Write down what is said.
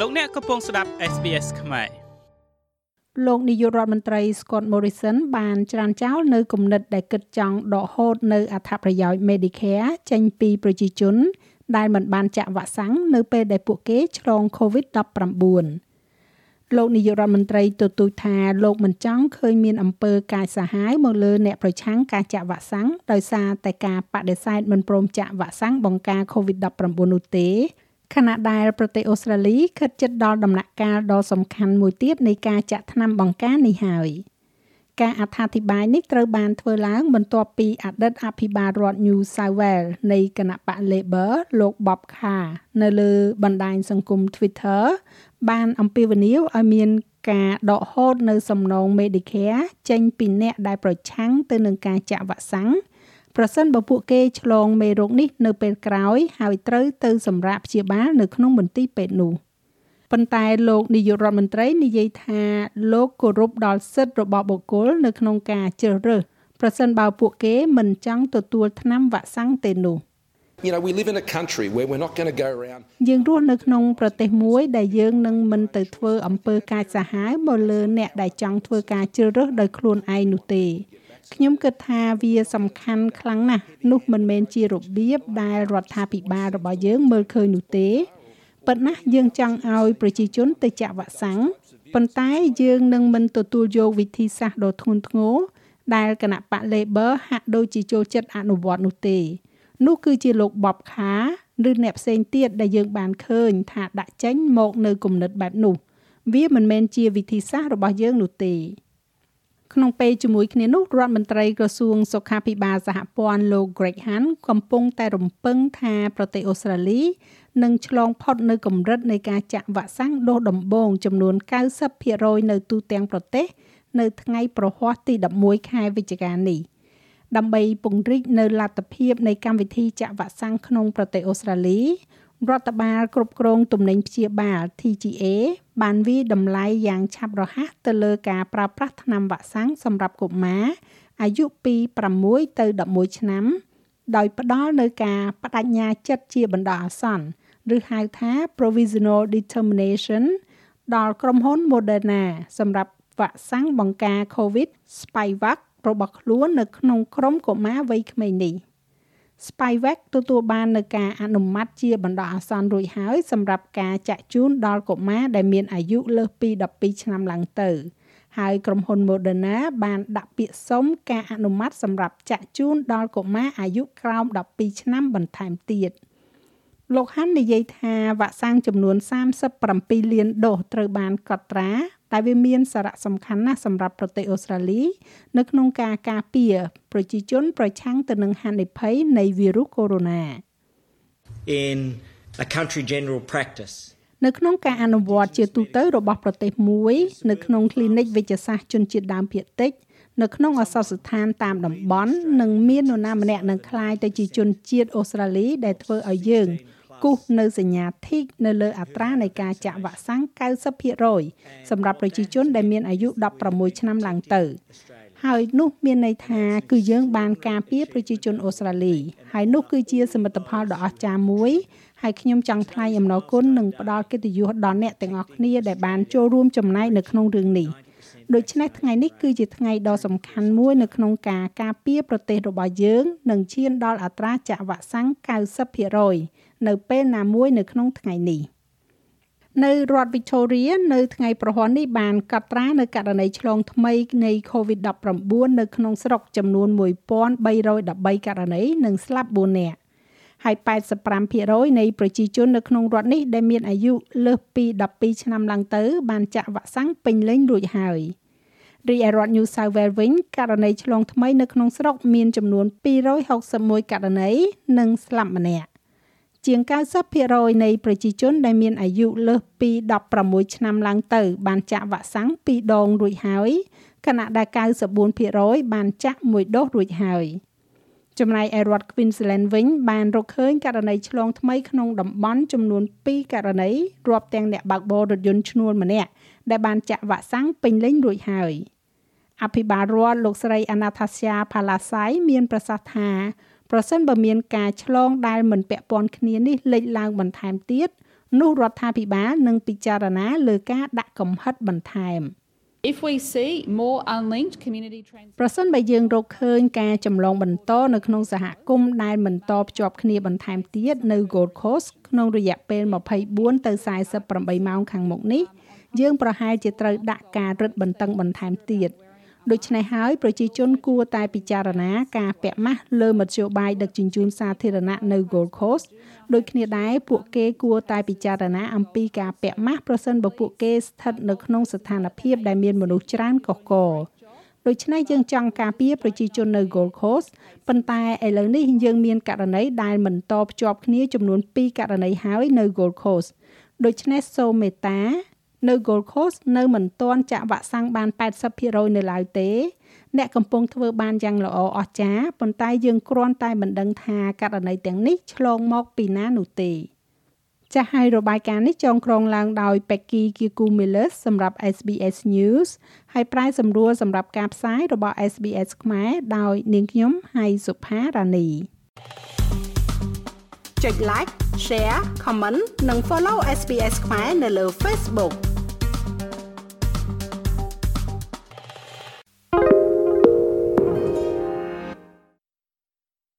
លោកអ្នកកំពុងស្ដាប់ SBS ខ្មែរលោកនាយករដ្ឋមន្ត្រី Scott Morrison បានច្រានចោលនៅគំនិតដែលគិតចង់ដកហូតនៅអត្ថប្រយោជន៍ Medicare ចេញពីប្រជាជន ដែលមិនបានចាក់វ៉ាក់សាំងនៅពេលដែលពួកគេឆ្លង COVID-19 លោកនាយករដ្ឋមន្ត្រីទទូចថាលោកមិនចង់ឃើញមានអំពើកាចសាហាវមកលើអ្នកប្រឆាំងការចាក់វ៉ាក់សាំងដោយសារតែការបដិសេធមិនព្រមចាក់វ៉ាក់សាំងបង្ការ COVID-19 នោះទេ ខណៈដែលប្រទេសអូស្ត្រាលីខិតជិតដល់ដំណាក់កាលដ៏សំខាន់មួយទៀតនៃការចាក់ថ្នាំបង្ការនេះហើយការអត្ថាធិប្បាយនេះត្រូវបានធ្វើឡើងបន្ទាប់ពីអតីតអភិបាលរដ្ឋ New South Wales នៃគណៈបក Labor លោក Bob Carr នៅលើបណ្ដាញសង្គម Twitter បានអំពាវនាវឲ្យមានការដកហូតនៅសំណង Medicare ចេញពីអ្នកដែលប្រឆាំងទៅនឹងការចាក់វ៉ាក់សាំង ប្រសិនបើពួកគេឆ្លងមេរោគនេះនៅពេលក្រោយហើយត្រូវទៅសម្រាប់ព្យាបាលនៅក្នុងមន្ទីរពេទ្យនោះប៉ុន្តែលោកនាយករដ្ឋមន្ត្រីនិយាយថាលោកគោរពដល់សិទ្ធិរបស់បុគ្គលនៅក្នុងការជ្រើសរើសប្រសិនបើពួកគេមិនចង់ទទួលថ្នាំវ៉ាក់សាំងទេនោះ You know we live in a country where we're not going to go around យើងរស់នៅក្នុងប្រទេសមួយដែលយើងនឹងមិនទៅធ្វើអំពើកាចសាហាវមកលើអ្នកដែលចង់ធ្វើការជ្រើសរើសដោយខ្លួនឯងនោះទេ ខ្ញុំគិតថាវាសំខាន់ខ្លាំងណាស់នោះមិនមែនជារបៀបដែលរដ្ឋាភិបាលរបស់យើងមើលឃើញនោះទេប៉ុន្តែយើងចង់ឲ្យប្រជាជនទៅចាក់វ៉ាក់សាំងប៉ុន្តែយើងនឹងមិនទទួលយកវិធីសាស្ត្រដ៏ធ្ងន់ធ្ងរដែលគណៈបក Labor ហាក់ដូចជាចូលចិត្តអនុវត្តនោះទេនោះគឺជាលោកបបខាឬអ្នកផ្សេងទៀតដែលយើងបានឃើញថាដាក់ចេញមកនៅគំនិតបែបនោះ វាមិនមែនជាវិធីសាស្ត្ររបស់យើងនោះទេ ក្នុងពេលជាមួយគ្នានោះរដ្ឋមន្ត្រីក្រសួងសុខាភិបាលសហព័ន្ធលោក Greg Hunt កំពុងតែរំពឹងថាប្រទេសអូស្ត្រាលីនឹងឆ្លងផុតនៅកម្រិតនៃការចាក់វ៉ាក់សាំងដូសដំបូងចំនួន90%នៅទូទាំងប្រទេស នៅថ្ងៃប្រហ័សទី11ខែវិច្ឆិកានេះដើម្បីពង្រីកនៅលទ្ធភាពនៃកម្មវិធីចាក់វ៉ាក់សាំងក្នុងប្រទេសអូស្ត្រាលី រដ្ឋបាលគ្រប់គ្រងទំនិញព្យាបាល TGA បានវិតម្លៃយ៉ាងឆាប់រហ័សទៅលើការប្រើប្រាស់ថ្នាំវ៉ាក់សាំងសម្រាប់កុមារអាយុពី6ទៅ11ឆ្នាំ ដោយផ្ដល់នៅការបដិញ្ញាចិត្តជាបណ្ដោះអាសន្នឬហៅថា provisional determination ដល់ក្រុមហ៊ុន Moderna សម្រាប់វ៉ាក់សាំងបង្ការ COVID Spikevax របស់ខ្លួននៅក្នុងក្រុមកុមារវ័យក្មេងនេះ។ Spivak ទទួលបាននៅការអនុម័តជាបណ្ដោះអាសន្នរួចហើយសម្រាប់ការចាក់ជូនដល់កុមារដែលមានអាយុលើសពី12ឆ្នាំឡើងទៅហើយក្រុមហ៊ុន Moderna បានដាក់ពាក្យសុំការអនុម័តសម្រាប់ចាក់ជូនដល់កុមារអាយុក្រោម12ឆ្នាំបន្ថែមទៀតលោកហាន់និយាយថាវ៉ាក់សាំងចំនួន37លានដូសត្រូវបានកត់ត្រា តែវាមានសារៈសំខាន់ណាស់សម្រាប់ប្រទេសអូស្ត្រាលីនៅក្នុងការការពារប្រជាជនប្រឆាំងទៅនឹងហានិភ័យនៃវីរុសកូវីដ in a country general practice នៅក្នុងការអនុវត្តជាទូទៅរបស់ប្រទេសមួយ នៅក្នុង clinic វិទ្យាសាស្ត្រជនជាតិដើមភាគតិចនៅក្នុងអសរស្ថានតាមតំបន់នឹងមាននរណាម្នាក់នឹងคล้ายទៅជាជនជាតិអូស្ត្រាលីដែលធ្វើឲ្យយើង គូសនៅសញ្ញា tick នៅលើអត្រានៃការចាក់វ៉ាក់សាំង90%សម្រាប់ប្រជាជនដែលមានអាយុ16ឆ្នាំឡើងទៅហើយនោះមានន័យថាគឺយើងបានការពារប្រជាជនអូស្ត្រាលីហើយនោះគឺជាសមិទ្ធផលដ៏អស្ចារ្យមួយហើយខ្ញុំចង់ថ្លែងអំណរគុណនិងផ្ដល់កិត្តិយសដល់អ្នកទាំងអស់គ្នាដែលបានចូលរួមចំណែកនៅក្នុងរឿងនេះដូច្នេះថ្ងៃនេះគឺជាថ្ងៃដ៏សំខាន់មួយនៅក្នុងការការពារប្រទេសរបស់យើងនិងឈានដល់អត្រាចាក់វ៉ាក់សាំង90% នៅពេលណាមួយនៅក្នុងថ្ងៃនេះនៅរដ្ឋ Victoria នៅថ្ងៃប្រហ័ននេះបានកត់ត្រានៅករណីឆ្លងថ្មីនៃ COVID-19 នៅក្នុងស្រុកចំនួន1313ករណីនិងស្លាប់4នាក់ហើយ85%នៃប្រជាជននៅក្នុងរដ្ឋនេះដែលមានអាយុលើសពី12ឆ្នាំឡើងទៅ បានចាក់វ៉ាក់សាំងពេញលេញរួចហើយរីឯរដ្ឋ New South Wales វិញករណីឆ្លងថ្មីនៅក្នុងស្រុកមានចំនួន261ករណីនិងស្លាប់ម្នាក់ ជាង90%នៃប្រជាជនដែលមានអាយុលើសពី16ឆ្នាំឡើងទៅ បានចាក់វ៉ាក់សាំង2ដងរួចហើយខណៈដែល94%បានចាក់មួយដូសរួចហើយចំណែកឯរដ្ឋ Queensland វិញបានរកឃើញករណីឆ្លងថ្មីក្នុងតំបន់ចំនួន2ករណីរាប់ទាំងអ្នកបើកបររថយន្តឈ្នួលម្នាក់ដែលបានចាក់វ៉ាក់សាំងពេញលេញរួចហើយអភិបាលរដ្ឋលោកស្រី Anastasia Palasai មានប្រសាសន៍ថា ប្រសិនបើមានការឆ្លងដែលមិនពាក់ព័ន្ធគ្នានេះលេចឡើងបន្ថែមទៀតនោះរដ្ឋាភិបាលនឹងពិចារណាលើការដាក់កំហិតបន្ថែម If we see more unlinked community trans ប្រសិនបើយើងរកឃើញការចម្លងបន្តនៅក្នុងសហគមន៍ដែលមិនតភ្ជាប់គ្នាបន្ថែមទៀតនៅ Gold Coast ក្នុងរយៈពេល24ទៅ48ម៉ោងខាងមុខនេះយើងប្រហែលជាត្រូវដាក់ការរឹតបន្តឹងបន្ថែមទៀត ដូច្នេះហើយប្រជាជនគួរតែពិចារណាការពាក់ម៉ាស់លើមធ្យោបាយដឹកជញ្ជូនសាធារណៈនៅ Gold Coast ដូចគ្នាដែរពួកគេគួរតែពិចារណាអំពីការពាក់ម៉ាស់ប្រសិនបើពួកគេស្ថិតនៅក្នុងស្ថានភាពដែលមានមនុស្សច្រើនកកកដូច្នេះយើងចង់ការពារប្រជាជននៅ Gold Coast ប៉ុន្តែឥឡូវនេះយើងមានករណីដែលមិនតភ្ជាប់គ្នាចំនួន2ករណីហើយនៅ Gold Coast ដូច្នេះសូមមេត្តា នៅ Gold Coast នៅមិនទាន់ចាក់វ៉ាក់សាំងបាន80%នៅឡើយទេ អ្នកកំពុងធ្វើបានយ៉ាងល្អអស្ចារ្យប៉ុន្តែយើងគ្រាន់តែមិនដឹងថាករណីទាំងនេះឆ្លងមកពីណានោះទេចាស់ហើយរបាយការណ៍នេះចងក្រងឡើងដោយ Becky Kikumilis សម្រាប់ SBS News ហើយប្រាយសម្រួលសម្រាប់ការផ្សាយរបស់ SBS ខ្មែរដោយនាងខ្ញុំហៃសុផារ៉ានីចុច like share comment និង follow SBS ខ្មែរនៅលើ Facebook